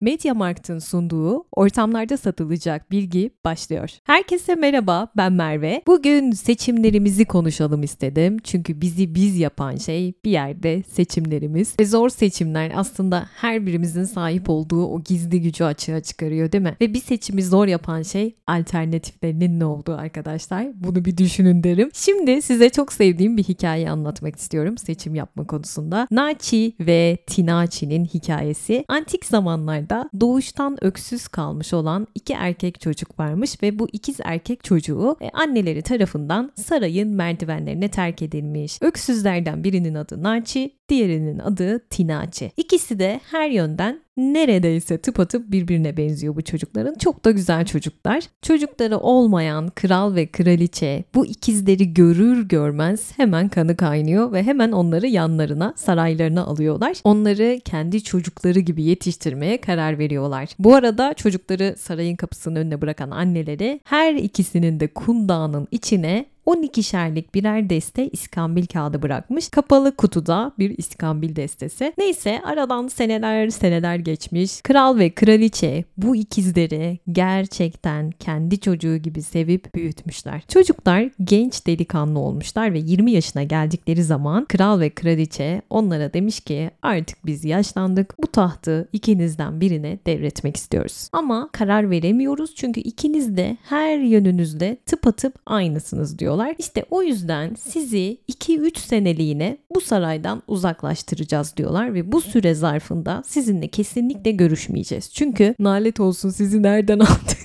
Mediamarkt'ın sunduğu ortamlarda satılacak bilgi başlıyor. Herkese merhaba, ben Merve. Bugün seçimlerimizi konuşalım istedim. Çünkü bizi biz yapan şey bir yerde seçimlerimiz. Ve zor seçimler aslında her birimizin sahip olduğu o gizli gücü açığa çıkarıyor değil mi? Ve bir seçimi zor yapan şey alternatiflerinin ne olduğu arkadaşlar. Bunu bir düşünün derim. Şimdi size çok sevdiğim bir hikaye anlatmak istiyorum seçim yapma konusunda. Nachi ve Tinachi'nin hikayesi antik zamanlarda doğuştan öksüz kalmış olan iki erkek çocuk varmış ve bu ikiz erkek çocuğu e, anneleri tarafından sarayın merdivenlerine terk edilmiş. Öksüzlerden birinin adı Nachi, diğerinin adı Tinachi. İkisi de her yönden neredeyse tıpatıp birbirine benziyor bu çocukların. Çok da güzel çocuklar. Çocukları olmayan kral ve kraliçe bu ikizleri görür görmez hemen kanı kaynıyor ve hemen onları yanlarına, saraylarına alıyorlar. Onları kendi çocukları gibi yetiştirmeye karar veriyorlar. Bu arada çocukları sarayın kapısının önüne bırakan anneleri her ikisinin de kundağının içine 12'şerlik birer deste iskambil kağıdı bırakmış. Kapalı kutuda bir iskambil destesi. Neyse aradan seneler seneler geçmiş. Kral ve kraliçe bu ikizleri gerçekten kendi çocuğu gibi sevip büyütmüşler. Çocuklar genç delikanlı olmuşlar ve 20 yaşına geldikleri zaman kral ve kraliçe onlara demiş ki artık biz yaşlandık. Bu tahtı ikinizden birine devretmek istiyoruz. Ama karar veremiyoruz çünkü ikiniz de her yönünüzde tıpatıp aynısınız diyorlar diyorlar. İşte o yüzden sizi 2-3 seneliğine bu saraydan uzaklaştıracağız diyorlar ve bu süre zarfında sizinle kesinlikle görüşmeyeceğiz. Çünkü nalet olsun sizi nereden aldık?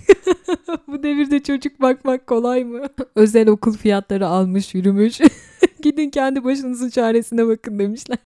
bu devirde çocuk bakmak kolay mı? Özel okul fiyatları almış yürümüş. Gidin kendi başınızın çaresine bakın demişler.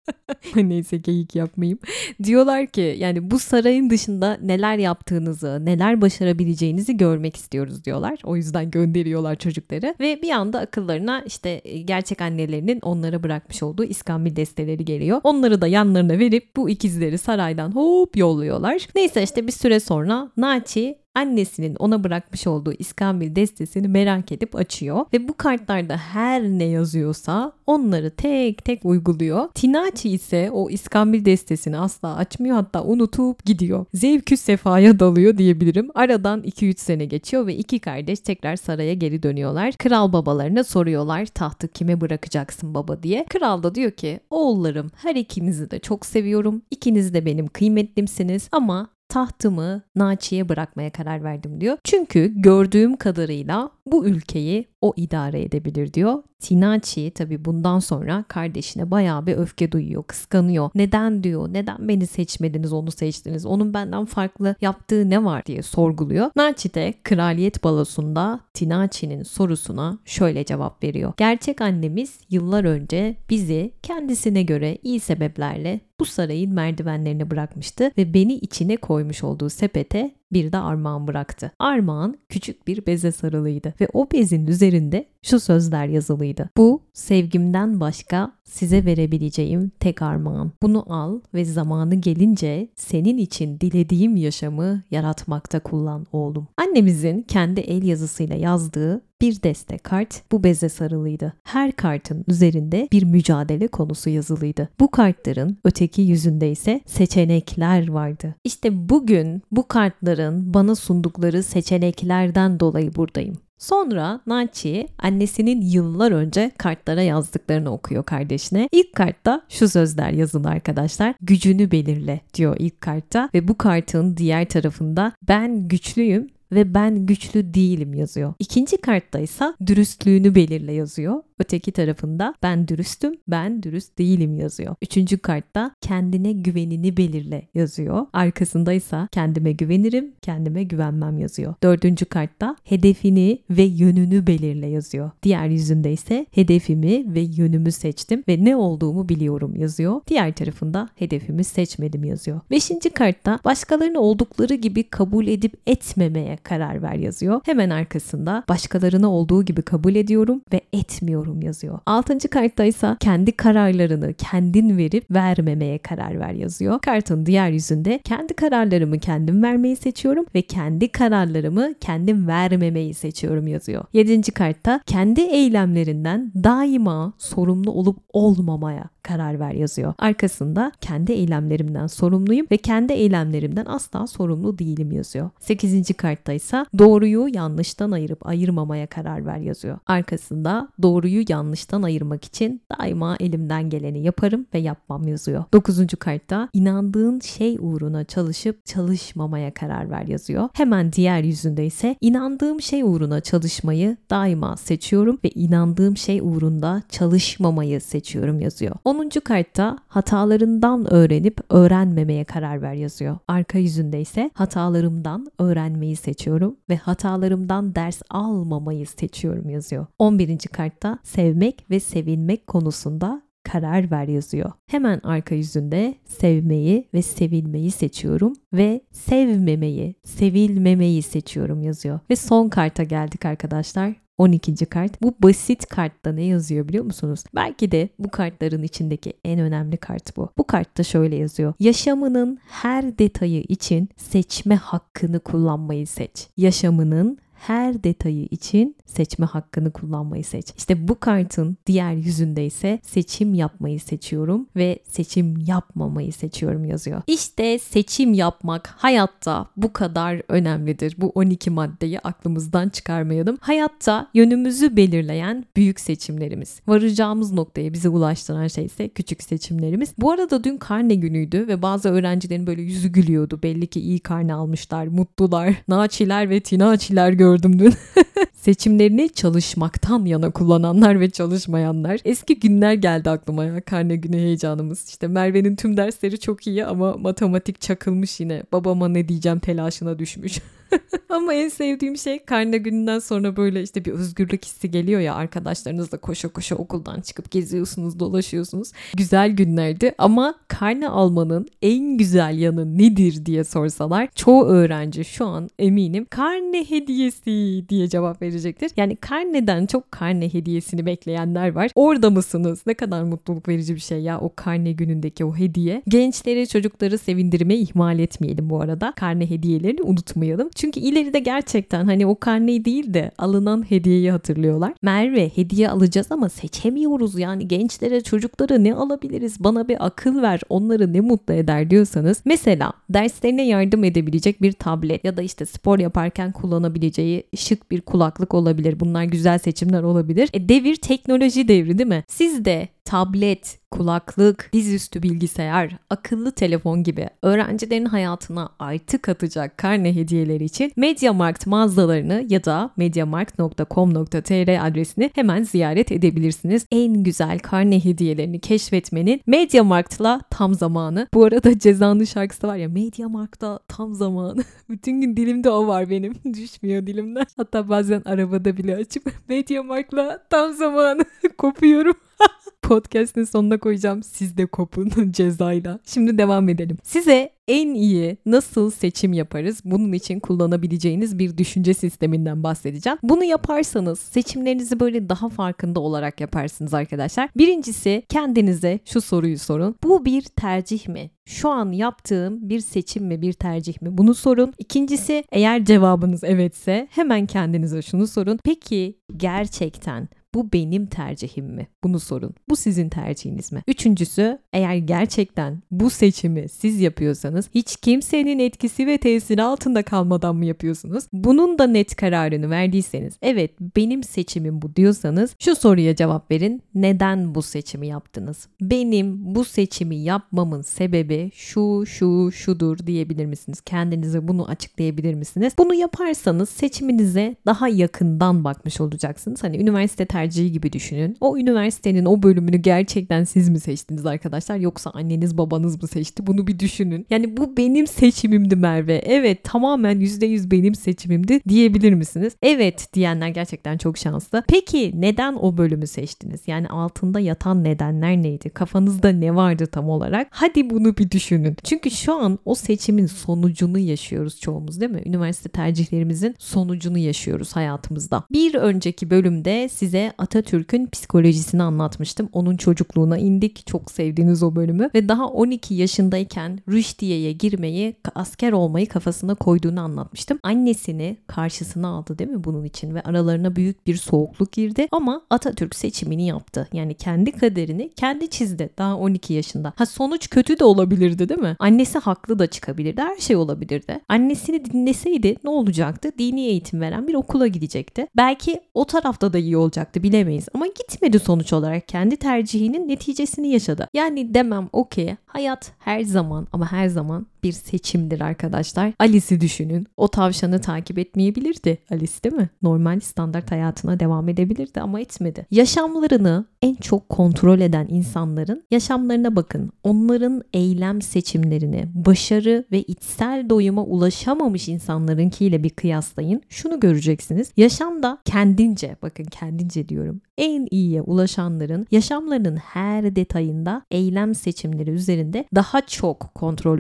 Neyse geyik yapmayayım. Diyorlar ki yani bu sarayın dışında neler yaptığınızı, neler başarabileceğinizi görmek istiyoruz diyorlar. O yüzden gönderiyorlar çocukları. Ve bir anda akıllarına işte e, gerçek annelerinin onlara bırakmış olduğu iskambil desteleri geliyor. Onları da yanlarına verip bu ikizleri saraydan hop yolluyorlar. Neyse işte bir süre sonra Nachi annesinin ona bırakmış olduğu iskambil destesini merak edip açıyor ve bu kartlarda her ne yazıyorsa onları tek tek uyguluyor. Tinachi ise o iskambil destesini asla açmıyor hatta unutup gidiyor. Zevkü sefaya dalıyor diyebilirim. Aradan 2-3 sene geçiyor ve iki kardeş tekrar saraya geri dönüyorlar. Kral babalarına soruyorlar tahtı kime bırakacaksın baba diye. Kral da diyor ki oğullarım her ikinizi de çok seviyorum. İkiniz de benim kıymetlimsiniz ama tahtımı Naçi'ye bırakmaya karar verdim diyor. Çünkü gördüğüm kadarıyla bu ülkeyi o idare edebilir diyor. Tinachi tabi bundan sonra kardeşine bayağı bir öfke duyuyor, kıskanıyor. Neden diyor, neden beni seçmediniz, onu seçtiniz, onun benden farklı yaptığı ne var diye sorguluyor. Nachi de kraliyet balosunda Tinachi'nin sorusuna şöyle cevap veriyor. Gerçek annemiz yıllar önce bizi kendisine göre iyi sebeplerle bu sarayın merdivenlerine bırakmıştı ve beni içine koymuş olduğu sepete bir de armağan bıraktı. Armağan küçük bir beze sarılıydı ve o bezin üzerinde şu sözler yazılıydı. Bu sevgimden başka size verebileceğim tek armağan. Bunu al ve zamanı gelince senin için dilediğim yaşamı yaratmakta kullan oğlum. Annemizin kendi el yazısıyla yazdığı bir deste kart bu beze sarılıydı. Her kartın üzerinde bir mücadele konusu yazılıydı. Bu kartların öteki yüzünde ise seçenekler vardı. İşte bugün bu kartların bana sundukları seçeneklerden dolayı buradayım. Sonra Nachi annesinin yıllar önce kartlara yazdıklarını okuyor kardeşine. İlk kartta şu sözler yazılı arkadaşlar. Gücünü belirle diyor ilk kartta ve bu kartın diğer tarafında ben güçlüyüm ve ben güçlü değilim yazıyor. İkinci kartta ise dürüstlüğünü belirle yazıyor. Öteki tarafında ben dürüstüm, ben dürüst değilim yazıyor. Üçüncü kartta kendine güvenini belirle yazıyor. Arkasında ise kendime güvenirim, kendime güvenmem yazıyor. Dördüncü kartta hedefini ve yönünü belirle yazıyor. Diğer yüzünde ise hedefimi ve yönümü seçtim ve ne olduğumu biliyorum yazıyor. Diğer tarafında hedefimi seçmedim yazıyor. Beşinci kartta başkalarını oldukları gibi kabul edip etmemeye karar ver yazıyor. Hemen arkasında başkalarını olduğu gibi kabul ediyorum ve etmiyorum yazıyor. Altıncı kartta ise kendi kararlarını kendin verip vermemeye karar ver yazıyor. Kartın diğer yüzünde kendi kararlarımı kendim vermeyi seçiyorum ve kendi kararlarımı kendim vermemeyi seçiyorum yazıyor. Yedinci kartta kendi eylemlerinden daima sorumlu olup olmamaya karar ver yazıyor. Arkasında kendi eylemlerimden sorumluyum ve kendi eylemlerimden asla sorumlu değilim yazıyor. 8. kartta ise doğruyu yanlıştan ayırıp ayırmamaya karar ver yazıyor. Arkasında doğruyu yanlıştan ayırmak için daima elimden geleni yaparım ve yapmam yazıyor. 9. kartta inandığın şey uğruna çalışıp çalışmamaya karar ver yazıyor. Hemen diğer yüzünde ise inandığım şey uğruna çalışmayı daima seçiyorum ve inandığım şey uğrunda çalışmamayı seçiyorum yazıyor. 10. kartta hatalarından öğrenip öğrenmemeye karar ver yazıyor. Arka yüzünde ise hatalarımdan öğrenmeyi seçiyorum ve hatalarımdan ders almamayı seçiyorum yazıyor. 11. kartta sevmek ve sevilmek konusunda karar ver yazıyor. Hemen arka yüzünde sevmeyi ve sevilmeyi seçiyorum ve sevmemeyi, sevilmemeyi seçiyorum yazıyor. Ve son karta geldik arkadaşlar. 12. kart. Bu basit kartta ne yazıyor biliyor musunuz? Belki de bu kartların içindeki en önemli kart bu. Bu kartta şöyle yazıyor. Yaşamının her detayı için seçme hakkını kullanmayı seç. Yaşamının her detayı için seçme hakkını kullanmayı seç. İşte bu kartın diğer yüzünde ise seçim yapmayı seçiyorum ve seçim yapmamayı seçiyorum yazıyor. İşte seçim yapmak hayatta bu kadar önemlidir. Bu 12 maddeyi aklımızdan çıkarmayalım. Hayatta yönümüzü belirleyen büyük seçimlerimiz. Varacağımız noktaya bizi ulaştıran şey ise küçük seçimlerimiz. Bu arada dün karne günüydü ve bazı öğrencilerin böyle yüzü gülüyordu. Belli ki iyi karne almışlar, mutlular. Naçiler ve tinaçiler gördüm dün. Seçimlerini çalışmaktan yana kullananlar ve çalışmayanlar. Eski günler geldi aklıma ya karne günü heyecanımız. İşte Merve'nin tüm dersleri çok iyi ama matematik çakılmış yine. Babama ne diyeceğim telaşına düşmüş. Ama en sevdiğim şey karne gününden sonra böyle işte bir özgürlük hissi geliyor ya arkadaşlarınızla koşa koşa okuldan çıkıp geziyorsunuz, dolaşıyorsunuz. Güzel günlerdi ama karne almanın en güzel yanı nedir diye sorsalar çoğu öğrenci şu an eminim karne hediyesi diye cevap verecektir. Yani karneden çok karne hediyesini bekleyenler var. Orada mısınız? Ne kadar mutluluk verici bir şey ya o karne günündeki o hediye. Gençleri, çocukları sevindirmeyi ihmal etmeyelim bu arada. Karne hediyelerini unutmayalım. Çünkü ileride gerçekten hani o karneyi değil de alınan hediyeyi hatırlıyorlar. Merve hediye alacağız ama seçemiyoruz yani gençlere çocuklara ne alabiliriz bana bir akıl ver onları ne mutlu eder diyorsanız mesela derslerine yardım edebilecek bir tablet ya da işte spor yaparken kullanabileceği şık bir kulaklık olabilir. Bunlar güzel seçimler olabilir. E devir teknoloji devri değil mi? Siz de tablet, kulaklık, dizüstü bilgisayar, akıllı telefon gibi öğrencilerin hayatına artı katacak karne hediyeleri için MediaMarkt mağazalarını ya da mediamarkt.com.tr adresini hemen ziyaret edebilirsiniz. En güzel karne hediyelerini keşfetmenin MediaMarkt'la tam zamanı. Bu arada Ceza'nın şarkısı var ya MediaMarkt'ta tam zamanı. Bütün gün dilimde o var benim. Düşmüyor dilimden. Hatta bazen arabada bile açıp MediaMarkt'la tam zamanı kopuyorum. Podcast'ın sonuna koyacağım. Siz de kopun cezayla. Şimdi devam edelim. Size en iyi nasıl seçim yaparız? Bunun için kullanabileceğiniz bir düşünce sisteminden bahsedeceğim. Bunu yaparsanız seçimlerinizi böyle daha farkında olarak yaparsınız arkadaşlar. Birincisi kendinize şu soruyu sorun. Bu bir tercih mi? Şu an yaptığım bir seçim mi, bir tercih mi? Bunu sorun. İkincisi eğer cevabınız evetse hemen kendinize şunu sorun. Peki gerçekten bu benim tercihim mi? Bunu sorun. Bu sizin tercihiniz mi? Üçüncüsü eğer gerçekten bu seçimi siz yapıyorsanız hiç kimsenin etkisi ve tesiri altında kalmadan mı yapıyorsunuz? Bunun da net kararını verdiyseniz evet benim seçimim bu diyorsanız şu soruya cevap verin. Neden bu seçimi yaptınız? Benim bu seçimi yapmamın sebebi şu şu şudur diyebilir misiniz? Kendinize bunu açıklayabilir misiniz? Bunu yaparsanız seçiminize daha yakından bakmış olacaksınız. Hani üniversite tercihi gibi düşünün. O üniversitenin o bölümünü gerçekten siz mi seçtiniz arkadaşlar yoksa anneniz babanız mı seçti? Bunu bir düşünün. Yani bu benim seçimimdi Merve. Evet tamamen %100 benim seçimimdi diyebilir misiniz? Evet diyenler gerçekten çok şanslı. Peki neden o bölümü seçtiniz? Yani altında yatan nedenler neydi? Kafanızda ne vardı tam olarak? Hadi bunu bir düşünün. Çünkü şu an o seçimin sonucunu yaşıyoruz çoğumuz değil mi? Üniversite tercihlerimizin sonucunu yaşıyoruz hayatımızda. Bir önceki bölümde size Atatürk'ün psikolojisini anlatmıştım. Onun çocukluğuna indik. Çok sevdiğiniz o bölümü. Ve daha 12 yaşındayken Rüşdiye'ye girmeyi, asker olmayı kafasına koyduğunu anlatmıştım. Annesini karşısına aldı değil mi bunun için ve aralarına büyük bir soğukluk girdi ama Atatürk seçimini yaptı. Yani kendi kaderini kendi çizdi daha 12 yaşında. Ha sonuç kötü de olabilirdi değil mi? Annesi haklı da çıkabilirdi. Her şey olabilirdi. Annesini dinleseydi ne olacaktı? Dini eğitim veren bir okula gidecekti. Belki o tarafta da iyi olacaktı bilemeyiz. Ama gitmedi sonuç olarak. Kendi tercihinin neticesini yaşadı. Yani demem okey hayat her zaman ama her zaman bir seçimdir arkadaşlar. Alice'i düşünün. O tavşanı takip etmeyebilirdi. Alice değil mi? Normal standart hayatına devam edebilirdi ama etmedi. Yaşamlarını en çok kontrol eden insanların yaşamlarına bakın. Onların eylem seçimlerini, başarı ve içsel doyuma ulaşamamış insanlarınkiyle bir kıyaslayın. Şunu göreceksiniz. Yaşamda kendince, bakın kendince diyorum. En iyiye ulaşanların yaşamlarının her detayında eylem seçimleri üzerinde daha çok kontrol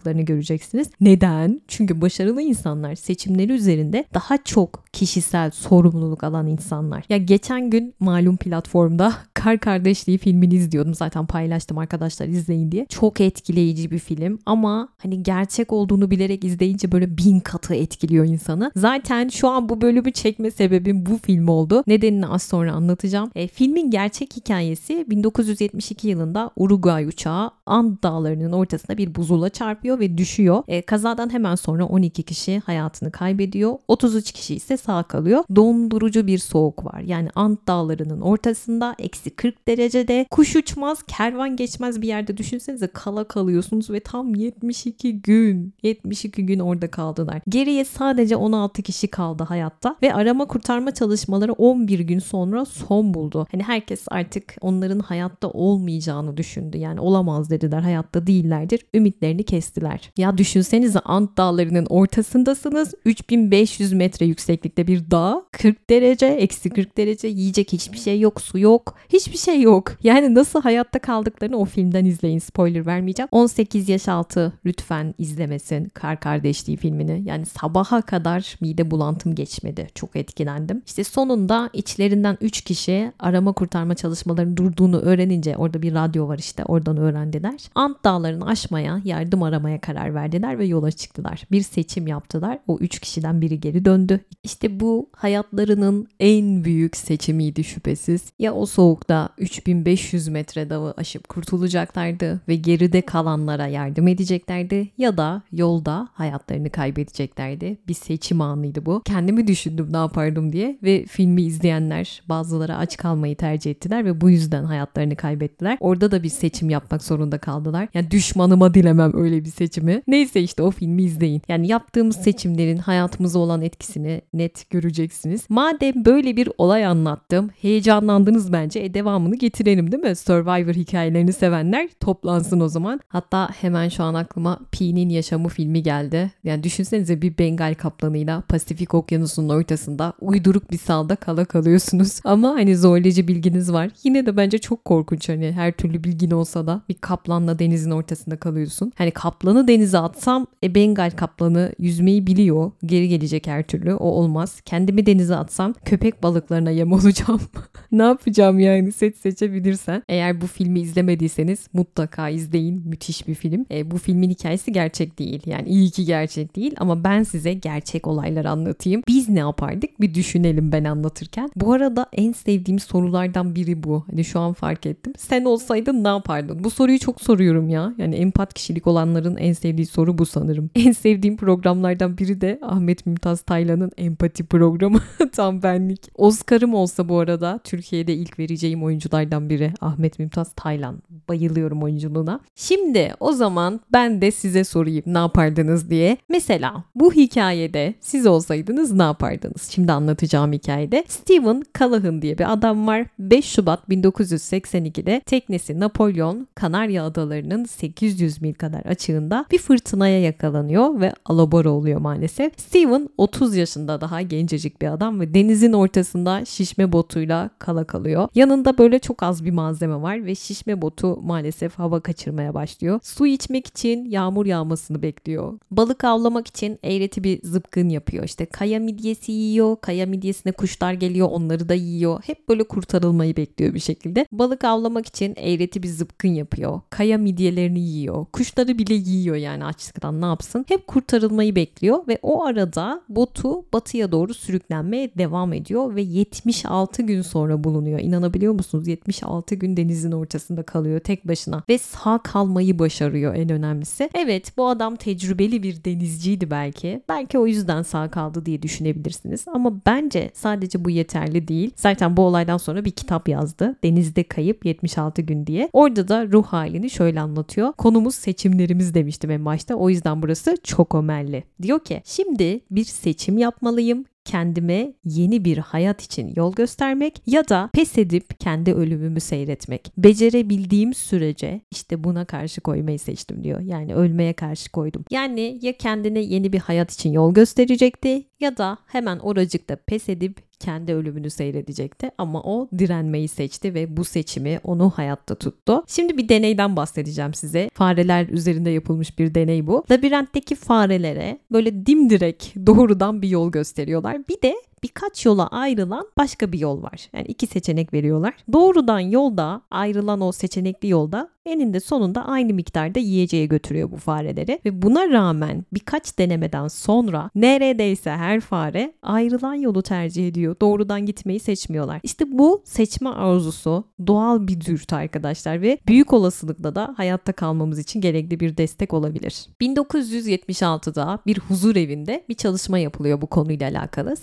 uyguladıklarını göreceksiniz. Neden? Çünkü başarılı insanlar seçimleri üzerinde daha çok kişisel sorumluluk alan insanlar. Ya geçen gün malum platformda Kar Kardeşliği filmini izliyordum. Zaten paylaştım arkadaşlar izleyin diye. Çok etkileyici bir film ama hani gerçek olduğunu bilerek izleyince böyle bin katı etkiliyor insanı. Zaten şu an bu bölümü çekme sebebim bu film oldu. Nedenini az sonra anlatacağım. E, filmin gerçek hikayesi 1972 yılında Uruguay uçağı And dağlarının ortasında bir buzula çarpıyor ve düşüyor. E, kazadan hemen sonra 12 kişi hayatını kaybediyor. 33 kişi ise sağ kalıyor. Dondurucu bir soğuk var. Yani Ant dağlarının ortasında eksi 40 derecede kuş uçmaz, kervan geçmez bir yerde düşünsenize kala kalıyorsunuz ve tam 72 gün 72 gün orada kaldılar. Geriye sadece 16 kişi kaldı hayatta ve arama kurtarma çalışmaları 11 gün sonra son buldu. Hani herkes artık onların hayatta olmayacağını düşündü. Yani olamaz dediler hayatta değillerdir. Ümitlerini kestiler. Ya düşünsenize Ant dağlarının ortasındasınız. 3500 metre yükseklikte bir dağ. 40 derece, eksi 40 derece yiyecek hiçbir şey yok, su yok. Hiçbir şey yok. Yani nasıl hayatta kaldıklarını o filmden izleyin. Spoiler vermeyeceğim. 18 yaş altı lütfen izlemesin Kar Kardeşliği filmini. Yani sabaha kadar mide bulantım geçmedi. Çok etkilendim. İşte sonunda içlerinden 3 kişi arama kurtarma çalışmalarının durduğunu öğrenince orada bir radyo var işte oradan öğrendiler. Ant dağlarını aşmaya, yardım aramaya karar verdiler ve yola çıktılar. Bir seçim yaptılar. O 3 kişiden biri geri döndü. İşte bu hayatlarının en büyük seçimiydi şüphesiz. Ya o soğukta 3500 metre dağı aşıp kurtulacaklardı ve geride kalanlara yardım edeceklerdi ya da yolda hayatlarını kaybedeceklerdi. Bir seçim anıydı bu. Kendimi düşündüm ne yapardım diye ve filmi izleyenler bazıları aç kalmayı tercih ettiler ve bu yüzden hayatlarını kaybettiler. Orada da bir seçim yapmak zorunda kaldılar. Yani düşmanıma dilemem öyle bir seçimi. Neyse işte o filmi izleyin. Yani yaptığımız seçimlerin hayatımıza olan etkisini net göreceksiniz. Madem böyle bir olay anlattım, heyecanlandınız bence. E devamını getirelim değil mi? Survivor hikayelerini sevenler toplansın o zaman. Hatta hemen şu an aklıma Pi'nin Yaşamı filmi geldi. Yani düşünsenize bir Bengal kaplanıyla Pasifik Okyanusu'nun ortasında uyduruk bir salda kala kalıyorsunuz. Ama hani zorlayıcı bilginiz var. Yine de bence çok korkunç hani her türlü bilgin olsa da bir kaplanla denizin ortasında kalıyorsun. Hani kaplanı denize atsam e Bengal kaplanı yüzmeyi biliyor. Geri gelecek her türlü. O olmaz. Kendimi denize atsam köpek balıklarına yem olacağım. ne yapacağım yani seç seçebilirsen. Eğer bu filmi izlemediyseniz mutlaka izleyin. Müthiş bir film. E, bu filmin hikayesi gerçek değil. Yani iyi ki gerçek değil ama ben size gerçek olaylar anlatayım. Biz ne yapardık bir düşünelim ben anlatırken. Bu arada en sevdiğim sorulardan biri bu. Hani şu an fark ettim. Sen olsaydın ne yapardın? Bu soruyu çok soruyorum ya. Yani empat kişilik olanların en sevdiği soru bu sanırım. En sevdiğim programlardan biri de Ahmet Mümtaz Taylan'ın empati programı. Tam benlik. Oscar'ım olsa bu arada Türkiye'de ilk vereceğim oyunculardan biri Ahmet Mümtaz Taylan. Bayılıyorum oyunculuğuna. Şimdi o zaman ben de size sorayım ne yapardınız diye. Mesela bu hikayede siz olsaydınız ne yapardınız? Şimdi anlatacağım hikayede Stephen Callahan diye bir adam var. 5 Şubat 1982'de teknesi Napolyon Kanarya Adaları'nın 800 mil kadar açığında yaklaştığında bir fırtınaya yakalanıyor ve alabora oluyor maalesef. Steven 30 yaşında daha gencecik bir adam ve denizin ortasında şişme botuyla kala kalıyor. Yanında böyle çok az bir malzeme var ve şişme botu maalesef hava kaçırmaya başlıyor. Su içmek için yağmur yağmasını bekliyor. Balık avlamak için eğreti bir zıpkın yapıyor. İşte kaya midyesi yiyor. Kaya midyesine kuşlar geliyor onları da yiyor. Hep böyle kurtarılmayı bekliyor bir şekilde. Balık avlamak için eğreti bir zıpkın yapıyor. Kaya midyelerini yiyor. Kuşları bile yiyor yani açlıktan ne yapsın. Hep kurtarılmayı bekliyor ve o arada botu batıya doğru sürüklenmeye devam ediyor ve 76 gün sonra bulunuyor. İnanabiliyor musunuz? 76 gün denizin ortasında kalıyor tek başına ve sağ kalmayı başarıyor en önemlisi. Evet bu adam tecrübeli bir denizciydi belki. Belki o yüzden sağ kaldı diye düşünebilirsiniz ama bence sadece bu yeterli değil. Zaten bu olaydan sonra bir kitap yazdı. Denizde Kayıp 76 Gün diye. Orada da ruh halini şöyle anlatıyor. Konumuz seçimlerimiz demiştim en başta. O yüzden burası çok ömerli. Diyor ki şimdi bir seçim yapmalıyım kendime yeni bir hayat için yol göstermek ya da pes edip kendi ölümümü seyretmek. Becerebildiğim sürece işte buna karşı koymayı seçtim diyor. Yani ölmeye karşı koydum. Yani ya kendine yeni bir hayat için yol gösterecekti ya da hemen oracıkta pes edip kendi ölümünü seyredecekti ama o direnmeyi seçti ve bu seçimi onu hayatta tuttu. Şimdi bir deneyden bahsedeceğim size. Fareler üzerinde yapılmış bir deney bu. Labirentteki farelere böyle dimdirek doğrudan bir yol gösteriyorlar. Bir de birkaç yola ayrılan başka bir yol var. Yani iki seçenek veriyorlar. Doğrudan yolda ayrılan o seçenekli yolda eninde sonunda aynı miktarda yiyeceğe götürüyor bu fareleri ve buna rağmen birkaç denemeden sonra neredeyse her fare ayrılan yolu tercih ediyor. Doğrudan gitmeyi seçmiyorlar. İşte bu seçme arzusu doğal bir dürtü arkadaşlar ve büyük olasılıkla da hayatta kalmamız için gerekli bir destek olabilir. 1976'da bir huzur evinde bir çalışma yapılıyor bu konuyla alakalı,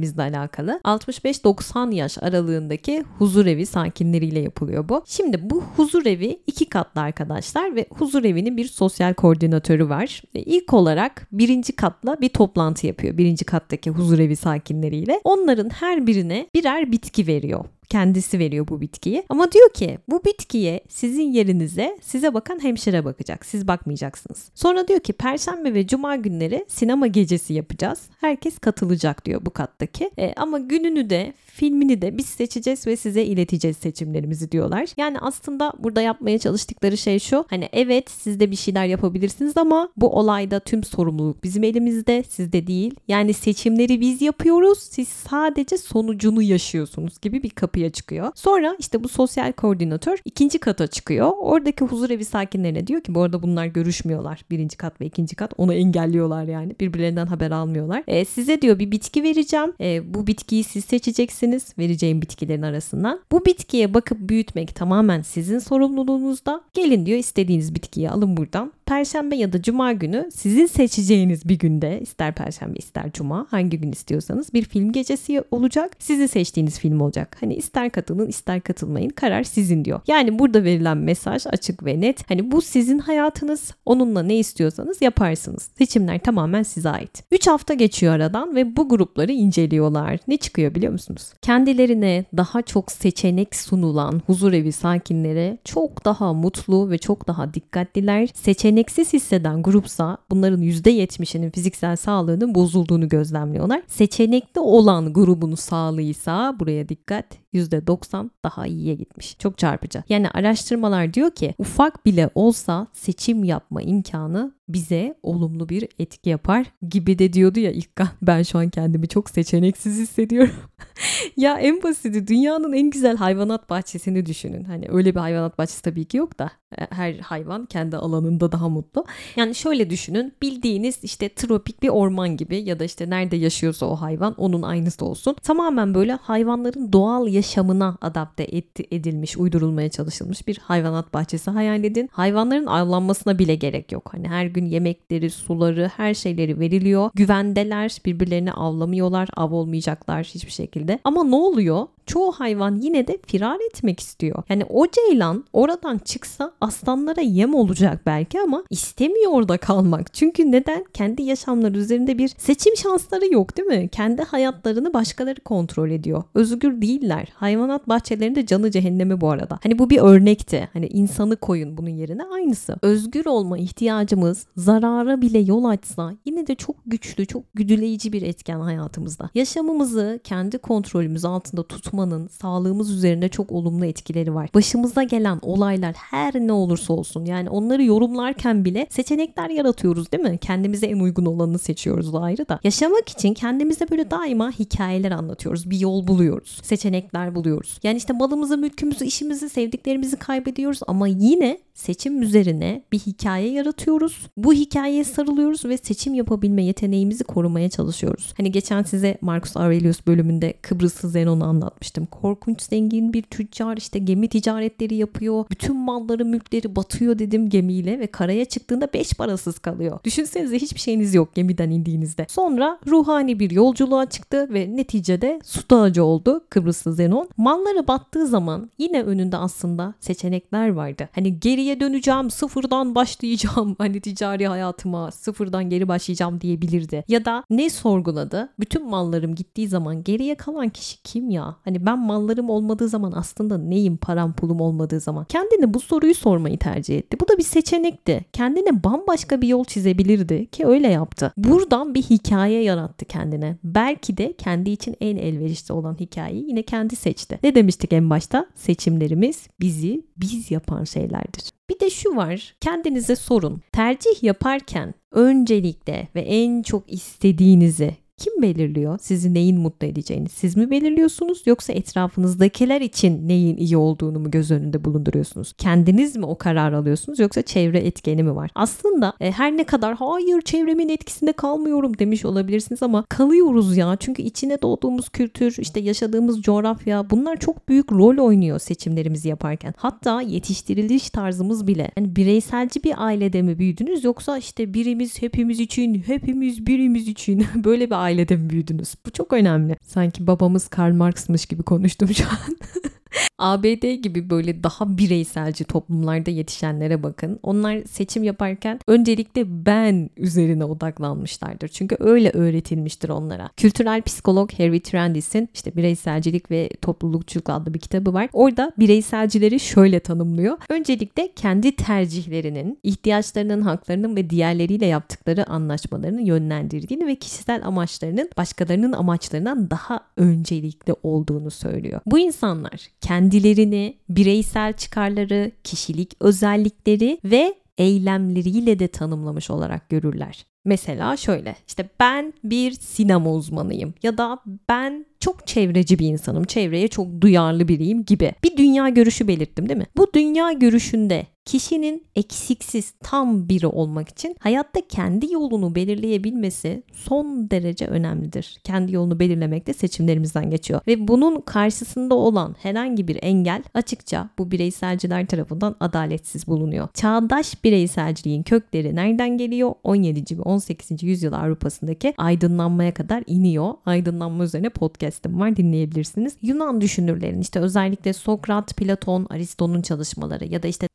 seçimlerimizle alakalı. 65-90 yaş aralığındaki huzur evi sakinleriyle yapılıyor bu. Şimdi bu huzur evi iki katlı arkadaşlar ve huzur evinin bir sosyal koordinatörü var. Ve ilk olarak birinci katla bir toplantı yapıyor. Birinci kattaki huzur evi sakinleriyle. Onların her birine birer bitki veriyor kendisi veriyor bu bitkiyi. Ama diyor ki bu bitkiye sizin yerinize size bakan hemşire bakacak. Siz bakmayacaksınız. Sonra diyor ki perşembe ve cuma günleri sinema gecesi yapacağız. Herkes katılacak diyor bu kattaki. E, ama gününü de filmini de biz seçeceğiz ve size ileteceğiz seçimlerimizi diyorlar. Yani aslında burada yapmaya çalıştıkları şey şu. Hani evet siz de bir şeyler yapabilirsiniz ama bu olayda tüm sorumluluk bizim elimizde sizde değil. Yani seçimleri biz yapıyoruz. Siz sadece sonucunu yaşıyorsunuz gibi bir kapıya çıkıyor. Sonra işte bu sosyal koordinatör ikinci kata çıkıyor. Oradaki huzur evi sakinlerine diyor ki bu arada bunlar görüşmüyorlar. Birinci kat ve ikinci kat. Onu engelliyorlar yani. Birbirlerinden haber almıyorlar. E, size diyor bir bitki vereceğim. E, bu bitkiyi siz seçeceksiniz vereceğim bitkilerin arasından. Bu bitkiye bakıp büyütmek tamamen sizin sorumluluğunuzda. Gelin diyor istediğiniz bitkiyi alın buradan. Perşembe ya da cuma günü sizin seçeceğiniz bir günde ister perşembe ister cuma hangi gün istiyorsanız bir film gecesi olacak. Sizin seçtiğiniz film olacak. Hani ister katılın ister katılmayın karar sizin diyor. Yani burada verilen mesaj açık ve net. Hani bu sizin hayatınız. Onunla ne istiyorsanız yaparsınız. Seçimler tamamen size ait. 3 hafta geçiyor aradan ve bu grupları inceliyorlar. Ne çıkıyor biliyor musunuz? kendilerine daha çok seçenek sunulan huzurevi sakinleri çok daha mutlu ve çok daha dikkatliler. Seçeneksiz hisseden grupsa bunların %70'inin fiziksel sağlığının bozulduğunu gözlemliyorlar. Seçenekli olan grubun sağlığıysa buraya dikkat %90 daha iyiye gitmiş. Çok çarpıcı. Yani araştırmalar diyor ki ufak bile olsa seçim yapma imkanı bize olumlu bir etki yapar gibi de diyordu ya İlkan. Ben şu an kendimi çok seçeneksiz hissediyorum. ya en basiti dünyanın en güzel hayvanat bahçesini düşünün. Hani öyle bir hayvanat bahçesi tabii ki yok da e, her hayvan kendi alanında daha mutlu. Yani şöyle düşünün bildiğiniz işte tropik bir orman gibi ya da işte nerede yaşıyorsa o hayvan onun aynısı olsun. Tamamen böyle hayvanların doğal yaşamına adapte edilmiş, uydurulmaya çalışılmış bir hayvanat bahçesi hayal edin. Hayvanların avlanmasına bile gerek yok. Hani her gün yemekleri, suları, her şeyleri veriliyor. Güvendeler, birbirlerini avlamıyorlar, av olmayacaklar hiçbir şekilde. Ama ne oluyor? çoğu hayvan yine de firar etmek istiyor. Yani o ceylan oradan çıksa aslanlara yem olacak belki ama istemiyor orada kalmak. Çünkü neden? Kendi yaşamları üzerinde bir seçim şansları yok değil mi? Kendi hayatlarını başkaları kontrol ediyor. Özgür değiller. Hayvanat bahçelerinde canı cehennemi bu arada. Hani bu bir örnekti. Hani insanı koyun bunun yerine aynısı. Özgür olma ihtiyacımız zarara bile yol açsa yine de çok güçlü, çok güdüleyici bir etken hayatımızda. Yaşamımızı kendi kontrolümüz altında tutmanın sağlığımız üzerinde çok olumlu etkileri var. Başımıza gelen olaylar her ne olursa olsun yani onları yorumlarken bile seçenekler yaratıyoruz değil mi? Kendimize en uygun olanı seçiyoruz da ayrı da. Yaşamak için kendimize böyle daima hikayeler anlatıyoruz. Bir yol buluyoruz. Seçenekler buluyoruz. Yani işte malımızı, mülkümüzü, işimizi, sevdiklerimizi kaybediyoruz ama yine seçim üzerine bir hikaye yaratıyoruz. Bu hikayeye sarılıyoruz ve seçim yapabilme yeteneğimizi korumaya çalışıyoruz. Hani geçen size Marcus Aurelius bölümünde Kıbrıslı Zenon'u anlatmıştım. Korkunç zengin bir tüccar işte gemi ticaretleri yapıyor. Bütün malları mülkleri batıyor dedim gemiyle ve karaya çıktığında beş parasız kalıyor. Düşünsenize hiçbir şeyiniz yok gemiden indiğinizde. Sonra ruhani bir yolculuğa çıktı ve neticede su ağacı oldu Kıbrıslı Zenon. Malları battığı zaman yine önünde aslında seçenekler vardı. Hani geriye döneceğim, sıfırdan başlayacağım. Hani ticari hayatıma sıfırdan geri başlayacağım diyebilirdi. Ya da ne sorguladı? Bütün mallarım gittiği zaman geriye kalan kişi kim ya? Hani ben mallarım olmadığı zaman aslında neyim param pulum olmadığı zaman? Kendine bu soruyu sormayı tercih etti. Bu da bir seçenekti. Kendine bambaşka bir yol çizebilirdi ki öyle yaptı. Buradan bir hikaye yarattı kendine. Belki de kendi için en elverişli olan hikayeyi yine kendi seçti. Ne demiştik en başta? Seçimlerimiz bizi biz yapan şeylerdir. Bir de şu var. Kendinize sorun. Tercih yaparken öncelikle ve en çok istediğinizi kim belirliyor? Sizi neyin mutlu edeceğini? Siz mi belirliyorsunuz yoksa etrafınızdakiler için neyin iyi olduğunu mu göz önünde bulunduruyorsunuz? Kendiniz mi o karar alıyorsunuz yoksa çevre etkeni mi var? Aslında e, her ne kadar hayır çevremin etkisinde kalmıyorum demiş olabilirsiniz ama kalıyoruz ya. Çünkü içine doğduğumuz kültür, işte yaşadığımız coğrafya bunlar çok büyük rol oynuyor seçimlerimizi yaparken. Hatta yetiştiriliş tarzımız bile. Yani bireyselci bir ailede mi büyüdünüz yoksa işte birimiz hepimiz için, hepimiz birimiz için böyle bir aile ailede mi büyüdünüz? Bu çok önemli. Sanki babamız Karl Marx'mış gibi konuştum şu an. ABD gibi böyle daha bireyselci toplumlarda yetişenlere bakın. Onlar seçim yaparken öncelikle ben üzerine odaklanmışlardır. Çünkü öyle öğretilmiştir onlara. Kültürel psikolog Harry Trendis'in işte bireyselcilik ve toplulukçuluk adlı bir kitabı var. Orada bireyselcileri şöyle tanımlıyor. Öncelikle kendi tercihlerinin, ihtiyaçlarının, haklarının ve diğerleriyle yaptıkları anlaşmalarını yönlendirdiğini ve kişisel amaçlarının başkalarının amaçlarından daha öncelikli olduğunu söylüyor. Bu insanlar kendilerini, bireysel çıkarları, kişilik özellikleri ve eylemleriyle de tanımlamış olarak görürler. Mesela şöyle işte ben bir sinema uzmanıyım ya da ben çok çevreci bir insanım, çevreye çok duyarlı biriyim gibi bir dünya görüşü belirttim değil mi? Bu dünya görüşünde kişinin eksiksiz tam biri olmak için hayatta kendi yolunu belirleyebilmesi son derece önemlidir. Kendi yolunu belirlemek de seçimlerimizden geçiyor. Ve bunun karşısında olan herhangi bir engel açıkça bu bireyselciler tarafından adaletsiz bulunuyor. Çağdaş bireyselciliğin kökleri nereden geliyor? 17. ve 18. yüzyıl Avrupa'sındaki aydınlanmaya kadar iniyor. Aydınlanma üzerine podcast'im var dinleyebilirsiniz. Yunan düşünürlerin işte özellikle Sokrat, Platon, Aristo'nun çalışmaları ya da işte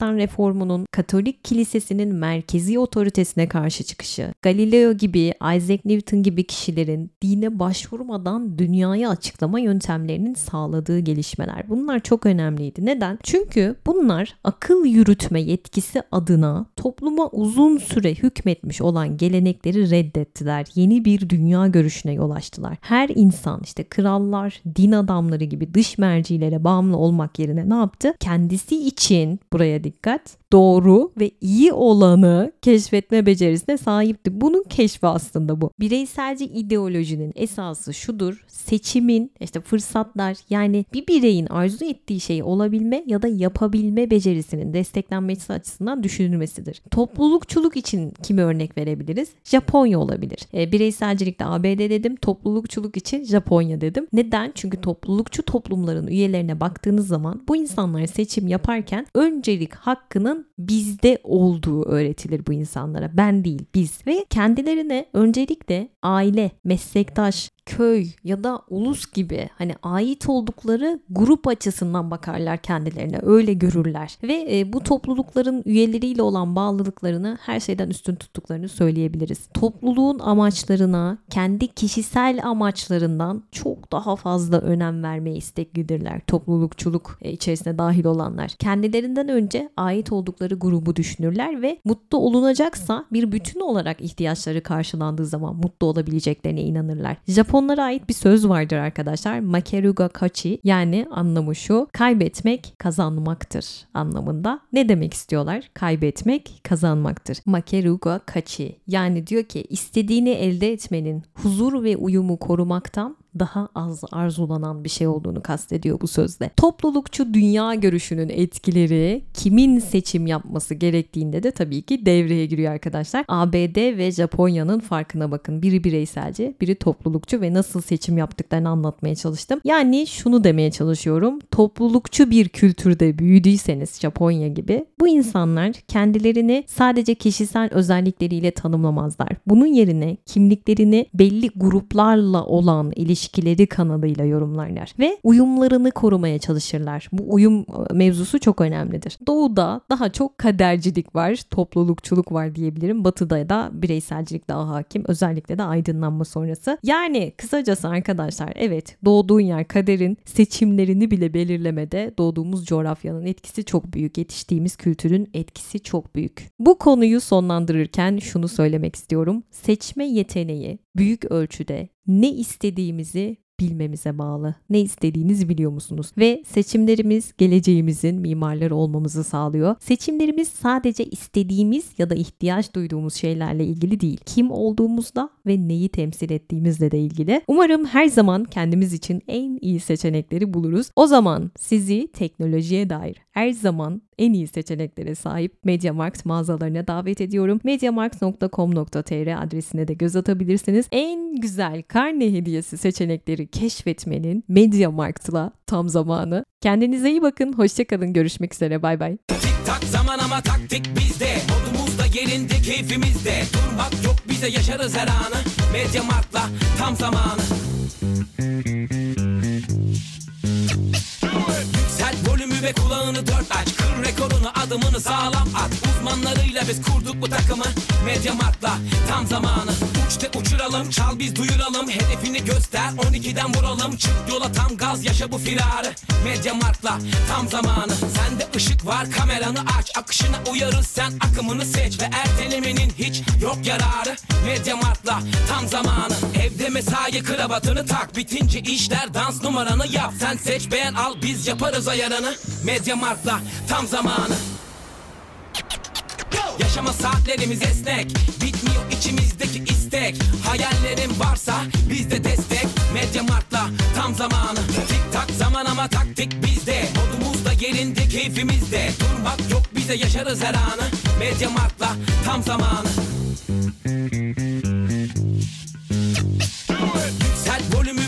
Protestan reformunun Katolik kilisesinin merkezi otoritesine karşı çıkışı, Galileo gibi, Isaac Newton gibi kişilerin dine başvurmadan dünyaya açıklama yöntemlerinin sağladığı gelişmeler. Bunlar çok önemliydi. Neden? Çünkü bunlar akıl yürütme yetkisi adına topluma uzun süre hükmetmiş olan gelenekleri reddettiler. Yeni bir dünya görüşüne yol açtılar. Her insan işte krallar, din adamları gibi dış mercilere bağımlı olmak yerine ne yaptı? Kendisi için buraya dikkat doğru ve iyi olanı keşfetme becerisine sahipti. Bunun keşfi aslında bu. Bireyselci ideolojinin esası şudur. Seçimin işte fırsatlar yani bir bireyin arzu ettiği şeyi olabilme ya da yapabilme becerisinin desteklenmesi açısından düşünülmesidir. Toplulukçuluk için kimi örnek verebiliriz? Japonya olabilir. E, bireyselcilikte ABD dedim. Toplulukçuluk için Japonya dedim. Neden? Çünkü toplulukçu toplumların üyelerine baktığınız zaman bu insanlar seçim yaparken öncelik hakkının bizde olduğu öğretilir bu insanlara. Ben değil, biz. Ve kendilerine öncelikle aile, meslektaş, köy ya da ulus gibi hani ait oldukları grup açısından bakarlar kendilerine öyle görürler ve e, bu toplulukların üyeleriyle olan bağlılıklarını her şeyden üstün tuttuklarını söyleyebiliriz. Topluluğun amaçlarına kendi kişisel amaçlarından çok daha fazla önem vermeye isteklidirler. Toplulukçuluk e, içerisine dahil olanlar. Kendilerinden önce ait oldukları grubu düşünürler ve mutlu olunacaksa bir bütün olarak ihtiyaçları karşılandığı zaman mutlu olabileceklerine inanırlar. Japonlara ait bir söz vardır arkadaşlar. Makeruga kachi yani anlamı şu kaybetmek kazanmaktır anlamında. Ne demek istiyorlar? Kaybetmek kazanmaktır. Makeruga kachi yani diyor ki istediğini elde etmenin huzur ve uyumu korumaktan daha az arzulanan bir şey olduğunu kastediyor bu sözde. Toplulukçu dünya görüşünün etkileri kimin seçim yapması gerektiğinde de tabii ki devreye giriyor arkadaşlar. ABD ve Japonya'nın farkına bakın. Biri bireyselci, biri toplulukçu ve nasıl seçim yaptıklarını anlatmaya çalıştım. Yani şunu demeye çalışıyorum. Toplulukçu bir kültürde büyüdüyseniz Japonya gibi bu insanlar kendilerini sadece kişisel özellikleriyle tanımlamazlar. Bunun yerine kimliklerini belli gruplarla olan ilişkiler ilişkileri kanalıyla yorumlarlar ve uyumlarını korumaya çalışırlar. Bu uyum e, mevzusu çok önemlidir. Doğuda daha çok kadercilik var, toplulukçuluk var diyebilirim. Batıda da bireyselcilik daha hakim. Özellikle de aydınlanma sonrası. Yani kısacası arkadaşlar evet doğduğun yer kaderin seçimlerini bile belirlemede doğduğumuz coğrafyanın etkisi çok büyük. Yetiştiğimiz kültürün etkisi çok büyük. Bu konuyu sonlandırırken şunu söylemek istiyorum. Seçme yeteneği büyük ölçüde ne istediğimizi bilmemize bağlı. Ne istediğinizi biliyor musunuz? Ve seçimlerimiz geleceğimizin mimarları olmamızı sağlıyor. Seçimlerimiz sadece istediğimiz ya da ihtiyaç duyduğumuz şeylerle ilgili değil. Kim olduğumuzla ve neyi temsil ettiğimizle de ilgili. Umarım her zaman kendimiz için en iyi seçenekleri buluruz. O zaman sizi teknolojiye dair her zaman en iyi seçeneklere sahip MediaMarkt mağazalarına davet ediyorum. mediamarkt.com.tr adresine de göz atabilirsiniz. En güzel karne hediyesi seçenekleri keşfetmenin MediaMarkt'la tam zamanı. Kendinize iyi bakın. Hoşçakalın. Görüşmek üzere. Bay bay. Tak zaman ama taktik bizde Modumuz da yerinde keyfimizde Durmak yok bize yaşarız her anı Medya Mart'la tam zamanı kulağını dört aç adımını sağlam at. Uzmanlarıyla biz kurduk bu takımı. Medya Mart'la tam zamanı. Uçte uçuralım çal biz duyuralım. Hedefini göster 12'den vuralım. Çık yola tam gaz yaşa bu firarı. Medya Mart'la tam zamanı. Sende ışık var kameranı aç. Akışına uyarız sen akımını seç. Ve ertelemenin hiç yok yararı. Medya Mart'la tam zamanı. Evde mesai kravatını tak. Bitince işler dans numaranı yap. Sen seç beğen al. Biz yaparız ayarını. Medya Mart'la tam zamanı Yaşama saatlerimiz esnek. Bitmiyor içimizdeki istek. Hayallerin varsa bizde destek. Medya Mart'la tam zamanı. Tik tak zaman ama taktik bizde. Modumuz da yerinde keyfimizde Durmak yok bize yaşarız her anı. Medya Mart'la tam zamanı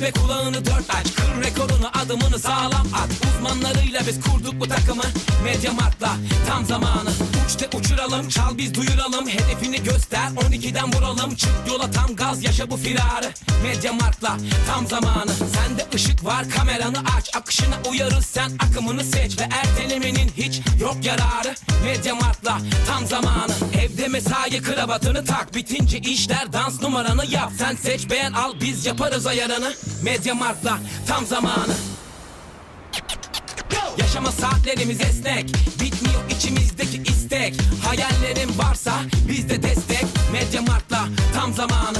ve kulağını dört aç Kır rekorunu adımını sağlam at. Uzmanlarıyla biz kurduk bu takımı. Medya Mart'la tam zamanı. Uçte uçuralım çal biz duyuralım. Hedefini göster 12'den vuralım. Çık yola tam gaz yaşa bu firarı. Medya Mart'la tam zamanı. Sende ışık var kameranı aç. Akışına uyarız sen akımını seç. Ve ertelemenin hiç yok yararı. Medya Mart'la tam zamanı. Evde mesai kravatını tak. Bitince işler dans numaranı yap. Sen seç beğen al. Biz yaparız ayarını Medya Mart'la tam zamanı. Yaşama saatlerimiz esnek. Bitmiyor içimizdeki istek. Hayallerin varsa bizde destek. Medya Mart'la tam zamanı